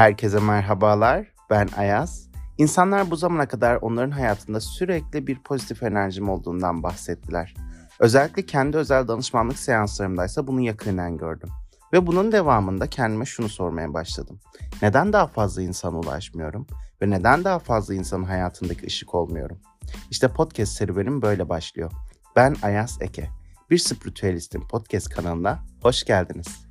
Herkese merhabalar. Ben Ayaz. İnsanlar bu zamana kadar onların hayatında sürekli bir pozitif enerjim olduğundan bahsettiler. Özellikle kendi özel danışmanlık seanslarımdaysa bunu yakından gördüm. Ve bunun devamında kendime şunu sormaya başladım. Neden daha fazla insana ulaşmıyorum? Ve neden daha fazla insanın hayatındaki ışık olmuyorum? İşte podcast serüvenim böyle başlıyor. Ben Ayaz Eke. Bir spiritüelistin podcast kanalına hoş geldiniz.